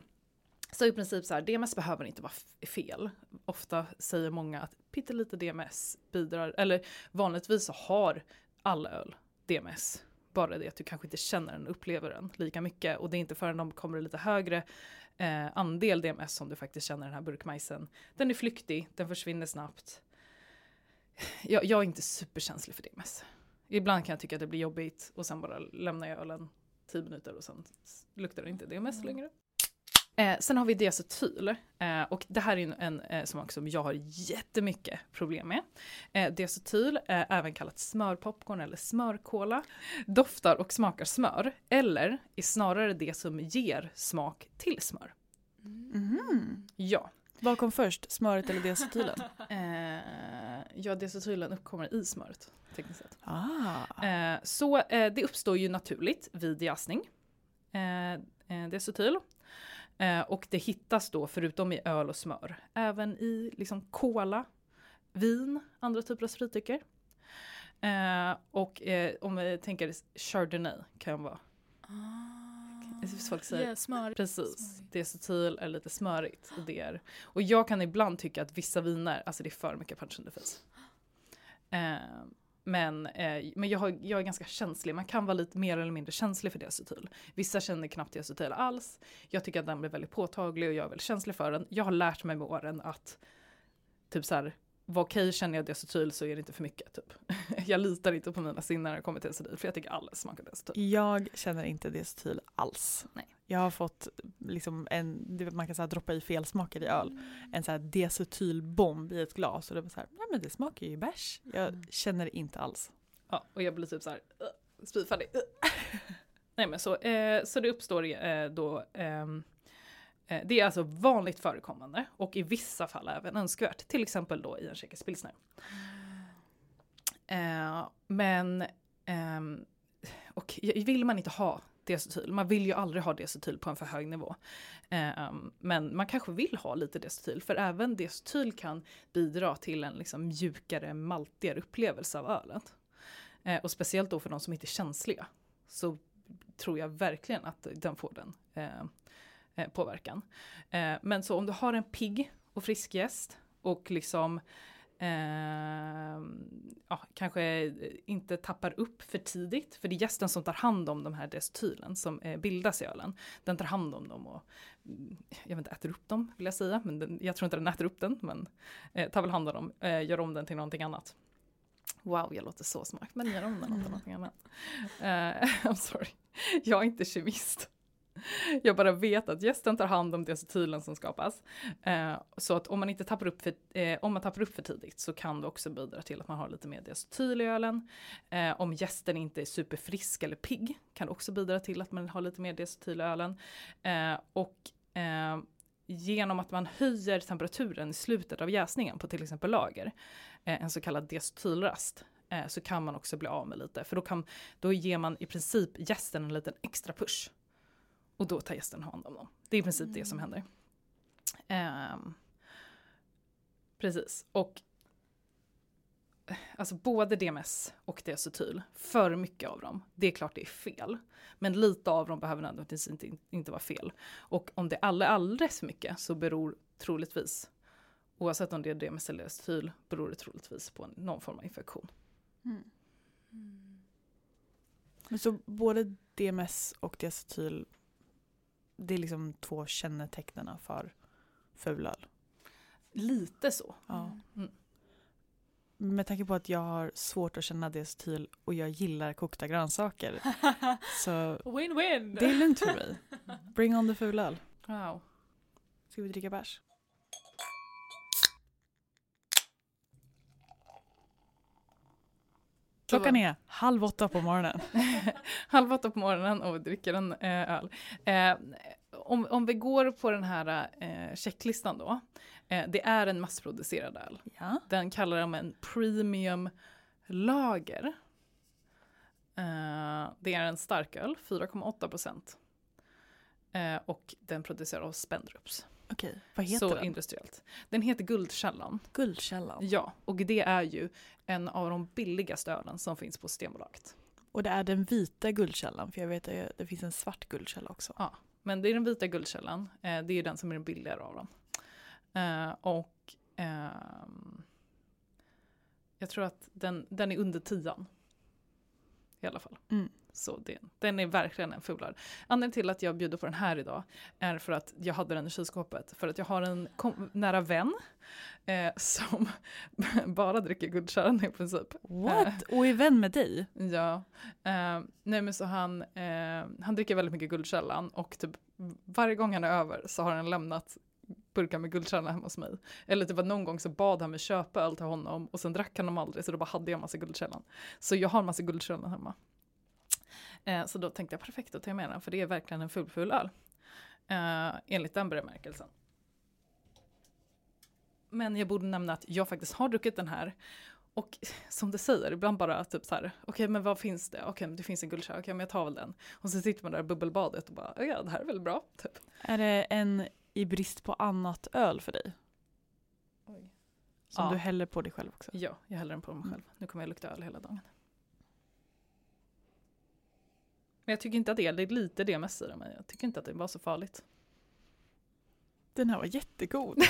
så i princip så här, DMS behöver inte vara fel. Ofta säger många att pyttelite DMS bidrar, eller vanligtvis så har all öl DMS. Bara det att du kanske inte känner den, upplever den lika mycket. Och det är inte förrän de kommer i lite högre eh, andel DMS som du faktiskt känner den här burkmajsen. Den är flyktig, den försvinner snabbt. Jag, jag är inte superkänslig för DMS. Ibland kan jag tycka att det blir jobbigt och sen bara lämnar jag ölen 10 minuter och sen luktar det inte DMS längre. Eh, sen har vi diacetyl eh, och det här är en, en eh, smak som jag har jättemycket problem med. Eh, diacetyl, eh, även kallat smörpopcorn eller smörkola, doftar och smakar smör eller är snarare det som ger smak till smör. Mhm. Ja, Vad kom först, smöret eller diacetylen? [laughs] eh, ja diacetylen uppkommer i smöret tekniskt sett. ah. Eh, så det uppstår ju naturligt vid jäsning. Eh, diacetyl. Eh, och det hittas då förutom i öl och smör även i liksom cola, vin, andra typer av spritdrycker. Eh, och eh, om vi tänker chardonnay kan vara Ah. Folk säger- Yeah, smör. Precis, Smörigt. diacetyl är lite smörigt. Och, det är, och jag kan ibland tycka att vissa viner, alltså det är för mycket punch in the face. Men eh, men jag, har, jag är ganska känslig, man kan vara lite mer eller mindre känslig för diacetyl. Vissa känner knappt diacetyl alls. Jag tycker att den blir väldigt påtaglig och jag är väldigt känslig för den. Jag har lärt mig med åren att typ så här, vad okej känner jag diacetyl så är det inte för mycket. Typ. [laughs] jag litar inte på mina sinnen när det kommer till diacetyl för jag tycker alldeles smakar diacetyl. Jag känner inte diacetyl alls. Nej. Jag har fått liksom en, man kan säga droppa i felsmaker i öl, en så här diacetylbomb i ett glas och det var så här, nej men det smakar ju bärs. Jag Mm. känner det inte alls. Ja, och jag blir typ så här spyfärdig. [laughs] Nej men så, eh, så det uppstår eh, då ehm, eh, det är alltså vanligt förekommande och i vissa fall även önskvärt. Till exempel då i en tjeckisk pilsner. Eh, men ehm, och vill man inte ha diacetyl, man vill ju aldrig ha diacetyl på en för hög nivå. Eh, um, men man kanske vill ha lite diacetyl för även diacetyl kan bidra till en liksom mjukare, maltigare upplevelse av ölet. Eh, och speciellt då för de som inte är känsliga. Så tror jag verkligen att den får den eh, påverkan. Men så om du har en pigg och frisk gäst och liksom eh, ja, kanske inte tappar upp för tidigt. För det är gästen som tar hand om de här diacetylen som eh, bildas i ölen. Den tar hand om dem och mm, jag vet inte, äter upp dem vill jag säga. Men den, jag tror inte den äter upp den men eh, tar väl hand om dem, eh, gör om den till någonting annat. Wow, jag låter så smart, men gör om den till någonting annat. [laughs] Eh, [laughs] I'm sorry, jag är inte kemist. [laughs] Jag bara vet att gästen tar hand om diacetylen som skapas. Eh, så att om man inte tappar upp för, eh, om man tappar upp för tidigt så kan det också bidra till att man har lite mer diacetyl i ölen. Eh, om gästen inte är superfrisk eller pigg kan det också bidra till att man har lite mer diacetyl i ölen. Eh, och eh, genom att man höjer temperaturen i slutet av jäsningen på till exempel lager, eh, en så kallad diacetylrast, eh, så kan man också bli av med lite. För då, kan, då ger man i princip gästen en liten extra push. Och då tar gästen hand om dem. Det är i princip det som händer. Ehm, precis. Och alltså både DMS och diacetyl, för mycket av dem, det är klart det är fel. Men lite av dem behöver nödvändigtvis inte, inte vara fel. Och om det är alla alldeles för mycket så beror troligtvis, oavsett om det är DMS eller diacetyl, beror det troligtvis på någon form av infektion. Men så både DMS och diacetyl, det är liksom två kännetecknena för fulöl. Lite så. Ja. Mm. Med tanke på att jag har svårt att känna diacetyl och jag gillar kokta grönsaker [laughs] så Win-win! det är lugnt för mig. [laughs] Bring on the fulöl. Wow. Ska vi dricka bärs? Klockan är halv åtta på morgonen. [laughs] Halv åtta på morgonen och dricker en eh, öl. Eh, om, om vi går på den här eh, checklistan då. Eh, det är en massproducerad öl. Ja. Den kallar de en premium lager. Eh, det är en starköl, 4,8 procent. Eh, och den produceras av Spendrups. Okej, vad heter Så den? industriellt. Den heter Guldkällan. Guldkällan. Ja, och det är ju en av de billigaste ölen som finns på Systembolaget. Och det är den vita guldkällan för jag vet att det finns en svart guldkälla också. Men det är den vita guldkällan. Eh, det är den som är den billigare av dem. Eh, och ehm, jag tror att den, den är under tian. I alla fall. Mm. Så det, den är verkligen en fulare. Anledningen till att jag bjuder på den här idag är för att jag hade den i kylskåpet. För att jag har en nära vän eh, som [laughs] bara dricker guldkällan i princip. What? Och är vän med dig? Ja, eh, nej men så han, eh, han dricker väldigt mycket Guldkällan och typ varje gång han är över så har han lämnat burkar med Guldkällan hemma hos mig. Eller typ att någon gång så bad han mig köpa öl till honom och sen drack han dem aldrig så då bara hade jag massa Guldkällan. Så jag har massa Guldkällan hemma. Eh, så då tänkte jag perfekt att ta med den för det är verkligen en full full öl. Eh, enligt den bemärkelsen. Men jag borde nämna att jag faktiskt har druckit den här och som du säger, ibland bara typ så här, okej men vad finns det? Okej men det finns en guldkärra, okej men jag tar väl den. Och så sitter man där i bubbelbadet och bara, ja det här är väl bra. Typ. Är det en i brist på annat öl för dig? Som Ja. du häller på dig själv också? Ja, jag häller den på mig själv. Nu kommer jag lukta öl hela dagen. Men jag tycker inte att det är, det är lite det det, men jag tycker inte att det var så farligt. Den här var jättegod. [laughs]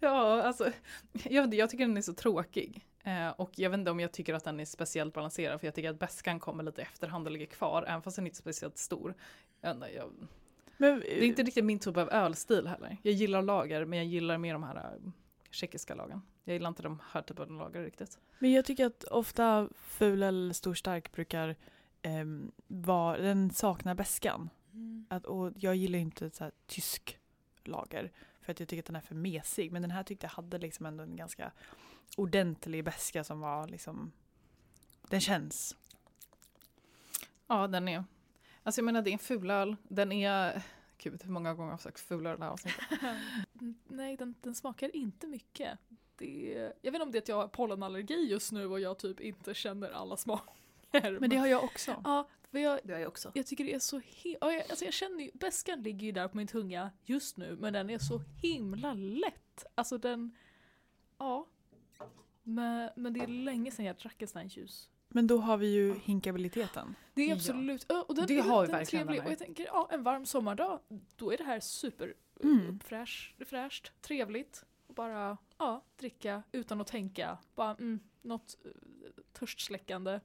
Ja, alltså, jag, jag tycker den är så tråkig. Eh, och jag vet inte om jag tycker att den är speciellt balanserad, för jag tycker att bäskan kommer lite efterhand och ligger kvar, även fast den inte är speciellt stor. Jag, jag, Men, det är inte riktigt min typ av ölstil heller. Jag gillar lager, men jag gillar mer de här äh, tjeckiska lagen. Jag gillar inte de här typen av lager riktigt. Men jag tycker att ofta ful eller stor stark brukar um, vara, den saknar bäskan. Att, och jag gillar inte så här, tysk lager för att jag tycker att den är för mesig. Men den här tyckte jag hade liksom ändå en ganska ordentlig bäska som var liksom, den känns. Ja, den är, alltså jag menar det är en fulöl. Den är, gud hur många gånger har jag sagt fulöl i det här avsnittet? [laughs] Nej, den, den smakar inte mycket. Det, jag vet inte om det är att jag har pollenallergi just nu och jag typ inte känner alla smaker. Men det har jag också. Ja, för jag, Det har jag också. jag tycker det är så himla... Ja, alltså jag känner ju, bäskan ligger ju där på min tunga just nu, men den är så himla lätt. Alltså den... Ja. Men, men det är länge sedan jag drack en sån här ljus. Men då har vi ju hinkabiliteten. Det är absolut... ja, Och den, Det har den verkligen trevlig. den Och jag tänker, ja, en varm sommardag, då är det här super Mm. uppfräsch, fräscht, trevligt. Och bara, ja, dricka utan att tänka. Bara, mm, något uh, törstsläckande.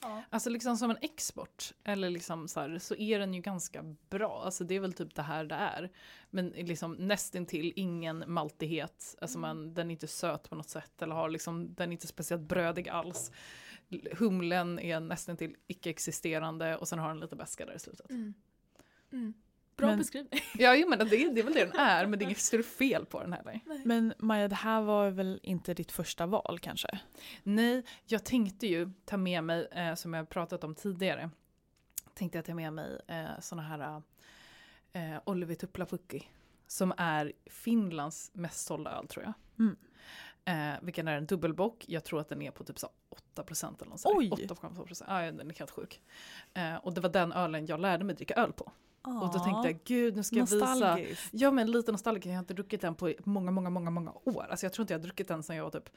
Ja. Alltså liksom som en export, eller liksom så, här, så är den ju ganska bra. Alltså det är väl typ det här det är. Men liksom nästintill ingen maltighet. Alltså man, den är inte söt på något sätt. Eller har liksom, den är inte speciellt brödig alls. Humlen är nästintill icke-existerande och sen har den lite beska där i slutet. Mm. Mm. Bra Men- beskrivning. [laughs] Ja, jo, men det, är- det är väl det den är, men det är inget större fel på den heller. Men Maja, det här var väl inte ditt första val kanske? Nej, jag tänkte ju ta med mig, eh, som jag pratat om tidigare, tänkte jag ta med mig eh, såna här eh, Olivi Tuplapukki, som är Finlands mest sålda öl tror jag. Mm. Eh, vilken är en dubbelbock, jag tror att den är på typ så 8% eller något. Oj! 8,2%, ja den är helt sjuk. Eh, och det var den ölen jag lärde mig dricka öl på. Och då tänkte jag, gud nu ska jag visa. Ja men lite nostalgisk, jag har inte druckit den på många, många, många, många år. Alltså jag tror inte jag har druckit den sedan jag var typ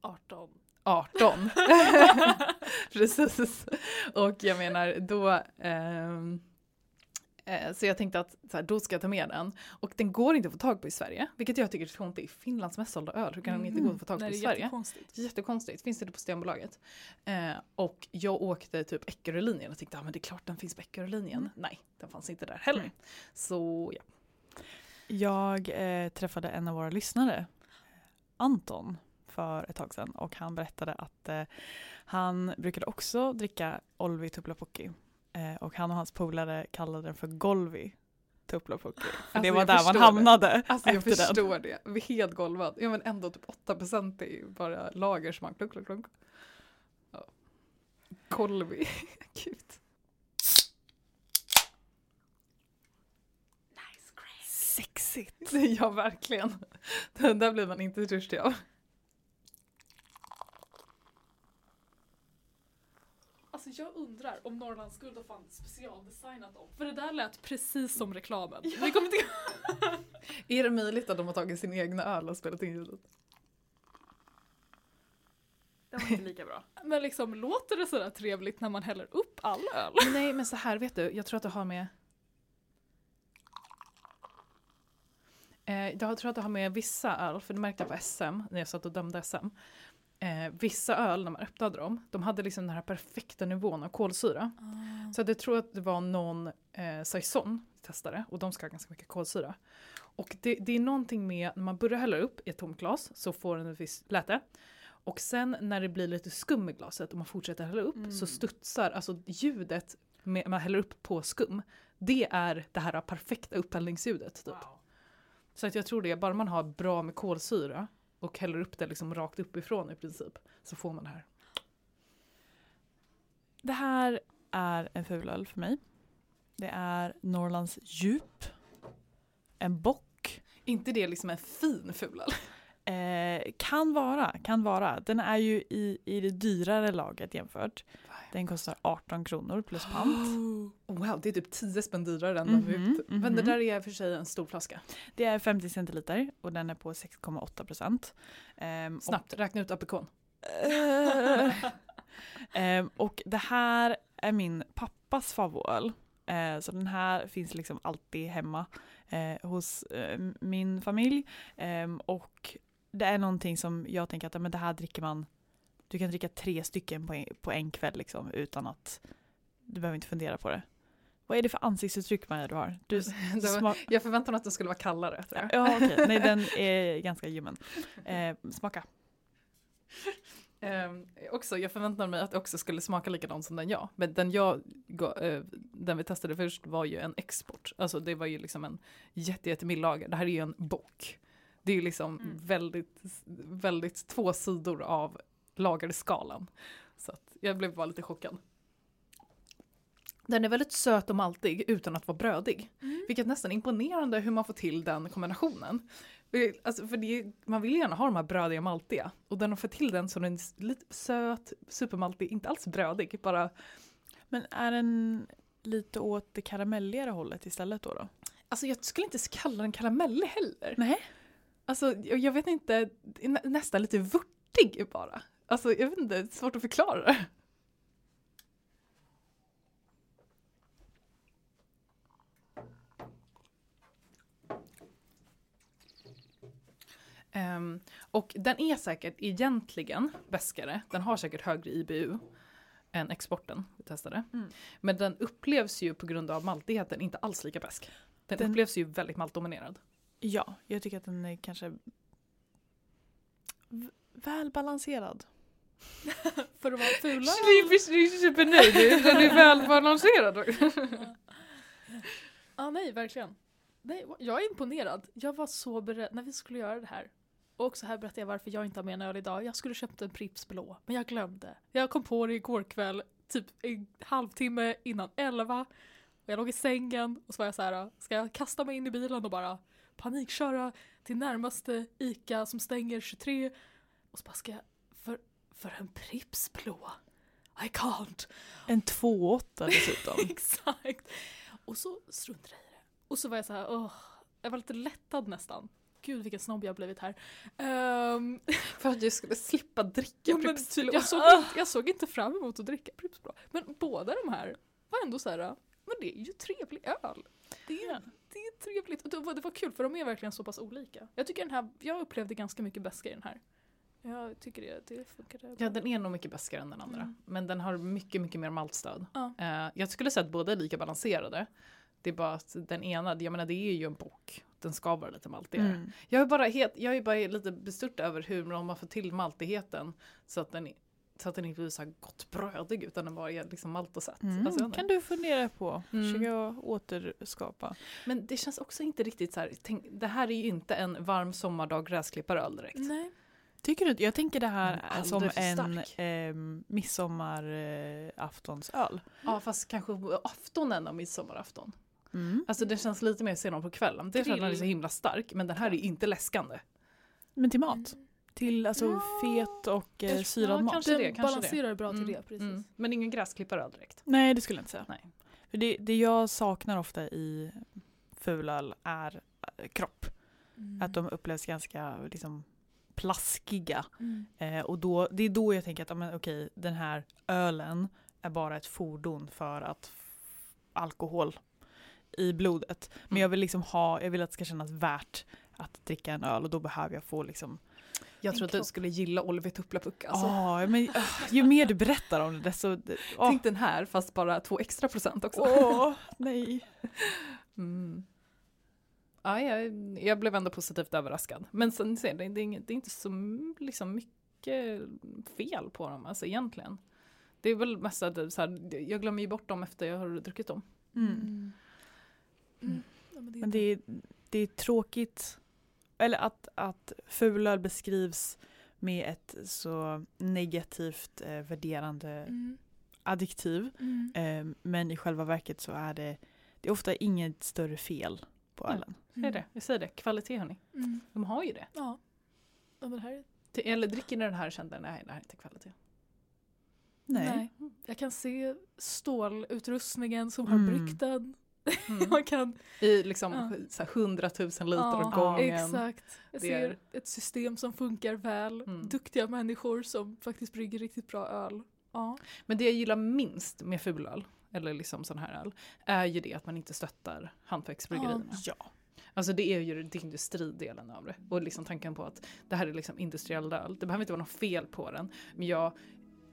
18. 18. [laughs] Precis. Och jag menar då, eh, så jag tänkte att så här, då ska jag ta med den. Och den går inte att få tag på i Sverige, vilket jag tycker är så konstigt. Finlands mest sålda öl, hur kan den inte gå att få tag på Nej, i det är Sverige? jättekonstigt. Jättekonstigt, finns det på Systembolaget. Eh, och jag åkte typ Eckerölinjen och tänkte att ah, men det är klart den finns på Eckerölinjen. Mm. Nej, den fanns inte där heller. Nej. Så ja. Jag eh, träffade en av våra lyssnare, Anton, för ett tag sedan och han berättade att eh, han brukade också dricka Olvi Tuplapukki eh, och han och hans polare kallade den för Golvi Tuplapukki. För Alltså, det var där man förstår det. hamnade Alltså jag efter den. förstår det. Vi är helt golvad. Ja men ändå typ 8% är ju bara lagersmak. Klunk, klunk, klunk. Ja. Kolvi. [laughs] Gud. Sexigt! Ja verkligen. [laughs] Den där blir man inte törstig av. Alltså jag undrar om Norrlands guld har fan specialdesignat dem. För det där lät precis som reklamen. Vi kommer inte... [laughs] Är det möjligt att de har tagit sin egna öl och spelat in ljudet? Den var inte lika bra. [laughs] Men liksom låter det sådär trevligt när man häller upp all öl? Nej men så här vet du, jag tror att det har med Eh, jag tror att det har med vissa öl, för det märkte jag på SM när jag satt och dömde SM. Eh, vissa öl när man öppnade dem, de hade liksom den här perfekta nivån av kolsyra. Så att jag tror att det var någon eh, saison testare och de ska ha ganska mycket kolsyra. Och det, det är någonting med när man börjar hälla upp i ett tomt glas så får den ett visst läte. Och sen när det blir lite skum i glaset och man fortsätter hälla upp Mm. så studsar alltså ljudet med, man häller upp på skum. Det är det här perfekta upphällningsljudet. Typ. Så att jag tror det, bara man har bra med kolsyra och häller upp det liksom rakt uppifrån i princip så får man det här. Det här är en fulöl för mig. Det är Norrlands djup. En bock. inte det liksom en fin fulöl? Eh, kan vara, kan vara. Den är ju i, i det dyrare laget jämfört. Den kostar 18 kronor plus pant. Oh, [gasps] wow, det är typ 10 spänn dyrare än den vi Mhm, ut. Men det mhm. där är för sig en stor flaska. Det är 50 centiliter och den är på 6,8 procent. Ehm, Snabbt, räkna ut aprikon. och, [laughs] ehm, och det här är min pappas favoritöl. Eh, så den här finns liksom alltid hemma eh, hos eh, min familj. Ehm, och det är någonting som jag tänker att men det här dricker man, du kan dricka tre stycken på en, på en kväll liksom, utan att, du behöver inte fundera på det. Vad är det för ansiktsuttryck Maja du har? Du, [laughs] var- Jag förväntade mig att den skulle vara kallare. Tror jag. ja okej, nej [laughs] den är ganska ljummen. Eh, smaka. Ehm, också, jag förväntade mig att det också skulle smaka likadant som den jag. Men den jag, eh, den vi testade först var ju en export. Alltså det var ju liksom en jätte, jättemild lager. Det här är ju en bock. Det är ju liksom Mm. väldigt, väldigt två sidor av lagerskalan. Så att jag blev bara lite chockad. Den är väldigt söt och maltig utan att vara brödig. Mm. Vilket nästan är imponerande hur man får till den kombinationen. Alltså för det, man vill gärna ha de här brödiga maltiga. Och den har fått till den så den är lite söt, supermaltig, inte alls brödig. Bara, Men är den lite åt det karamelligare hållet istället då? då? alltså jag skulle inte kalla den karamellig heller. Nej. Alltså jag, vet inte, nästan lite vörtig bara. Alltså jag vet inte, det är svårt att förklara det. Ehm, och den är säkert egentligen bäskare, den har säkert högre IBU än exporten vi testade. Mm. Men den upplevs ju på grund av maltigheten inte alls lika bäsk. Den, Den- upplevs ju väldigt maltdominerad. Ja, jag tycker att den är kanske välbalanserad. [laughs] För att vara fula. supernöjd, den är välbalanserad. [laughs] Ja, nej, verkligen. Nej, jag är imponerad. Jag var så beredd när vi skulle göra det här. Och också här berättar jag varför jag inte har med en öl idag. Jag skulle köpt en Pripps blå, men jag glömde. Jag kom på det igår kväll, typ en halvtimme innan elva. Och jag låg i sängen och så var jag så här, ska jag kasta mig in i bilen och bara panikköra till närmaste ICA som stänger 23? Och så bara ska jag, för, en Pripps blå? I can't. En 2,8 dessutom. [laughs] Exakt. Och så struntade jag i det. Och så var jag så här, åh, jag var lite lättad nästan. Gud vilken snobb jag blivit här. Ehm, För att jag skulle slippa dricka Pripps Blå. jag, såg inte, jag såg inte fram emot att dricka Pripps Blå. Men båda de här var ändå så här, men det är ju trevlig öl. Det är, det är trevligt. Och det var, det var kul för de är verkligen så pass olika. Jag tycker den här, jag upplevde ganska mycket bäska i den här. Jag tycker det, det funkade bra. Ja, den är nog mycket bäskare än den andra. Mm. Men den har mycket, mycket mer maltstöd. Ja. Eh, jag skulle säga att båda är lika balanserade. Det är bara att den ena, jag menar det är ju en bock. Den ska vara lite maltigare. Mm. Jag är bara, helt, jag är bara lite bestört över hur de har fått till maltigheten så att den, så att den inte blir så här gott brödig utan den bara är liksom malt och sött. Mm. Alltså, kan du fundera på. Mm. Försöka återskapa. Men det känns också inte riktigt så här, tänk, det här är ju inte en varm sommardag gräsklipparöl direkt. Nej. Tycker du? Jag tänker det här Mm, är som en stark. eh, midsommaraftonsöl. Ja fast kanske på aftonen av midsommarafton. Mm. Alltså det känns lite mer senare på kvällen. Det den är så himla stark men den här är inte läskande. Men till mat? Till alltså Ja. fet och eh, syrad ja, mat? kanske det, kanske det. balanserar bra till Mm, det, precis. mm. Men ingen gräsklipparöl direkt. Nej det skulle jag inte säga. Nej. För det, det jag saknar ofta i fulöl är eh, kropp. Mm. Att de upplevs ganska liksom, plaskiga. Mm. Eh, och då, det är då jag tänker att men, okej, den här ölen är bara ett fordon för att alkohol i blodet. Men Mm. jag vill liksom ha, jag vill att det ska kännas värt att dricka en öl och då behöver jag få liksom Jag tror att du skulle gilla Oliver Tuplapuck. Alltså. Ah, men, [laughs] ah, ju mer du berättar om det desto... Åh, Tänk den här fast bara två extra procent också. åh, [laughs] nej. Mm. Ja, jag, jag blev ändå positivt överraskad. Men sen ser det, det, är inget, det är inte så liksom, mycket fel på dem alltså, egentligen. Det är väl mest att så här, jag glömmer ju bort dem efter jag har druckit dem. Mm. Mm. Mm. Ja, men det är Men det är, det är tråkigt, eller att, att fulöl beskrivs med ett så negativt eh, värderande Mm. adjektiv. Mm. Eh, men i själva verket så är det, det är ofta inget större fel på ölen. Det är det, jag säger det, kvalitet hörni. Mm. De har ju det. Ja. ja, men här Eller dricker ni den här och kände nej det här är inte kvalitet. Nej. Jag kan se stålutrustningen som Mm. har bryggt den. Mm. [laughs] Man kan... I liksom Ja. så här, 100 000 liter Ja, åt gången. Exakt. Jag Det ser är- ett system som funkar väl. Mm. Duktiga människor som faktiskt brygger riktigt bra öl. Ja. Men det jag gillar minst med fulöl eller liksom sån här öl, är ju det att man inte stöttar hantverksbryggerierna. Ja. Alltså det är ju det industridelen av det. Och liksom tanken på att det här är liksom industriell öl. Det behöver inte vara något fel på den. Men jag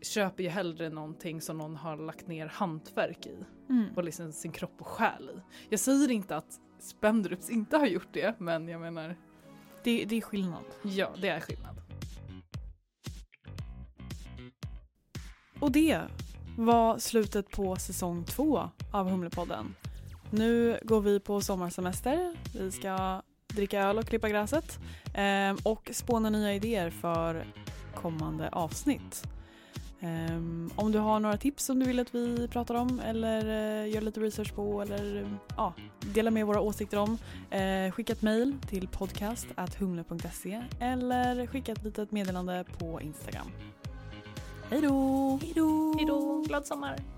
köper ju hellre någonting som någon har lagt ner hantverk i. Mm. Och liksom sin kropp och själ i. Jag säger inte att Spendrups inte har gjort det, men jag menar, Det, det är skillnad. ja det är skillnad. Och det var slutet på säsong två av Humlepodden. Nu går vi på sommarsemester. Vi ska dricka öl och klippa gräset ehm, och spåna nya idéer för kommande avsnitt. Ehm, om du har några tips som du vill att vi pratar om eller eh, gör lite research på eller ja, dela med våra åsikter om. Eh, skicka ett mejl till podcast.humle.se eller skicka ett litet meddelande på Instagram. Hej då! Hej då! Glad sommar!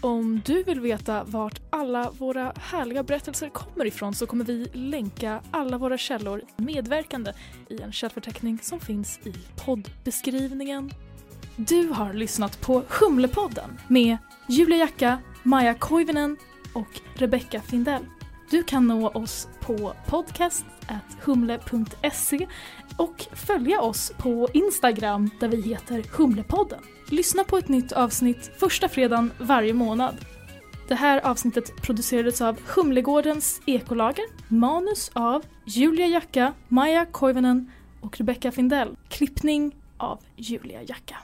Om du vill veta vart alla våra härliga berättelser kommer ifrån så kommer vi länka alla våra källor medverkande i en källförteckning som finns i poddbeskrivningen. Du har lyssnat på Humlepodden med Julia Jacka, Maja Koivinen och Rebecca Findell. Du kan nå oss på podcast.humle.se och följa oss på Instagram där vi heter Humlepodden. Lyssna på ett nytt avsnitt första fredagen varje månad. Det här avsnittet producerades av Humlegårdens ekolager, manus av Julia Jacka, Maja Koivunen och Rebecca Findell, klippning av Julia Jacka.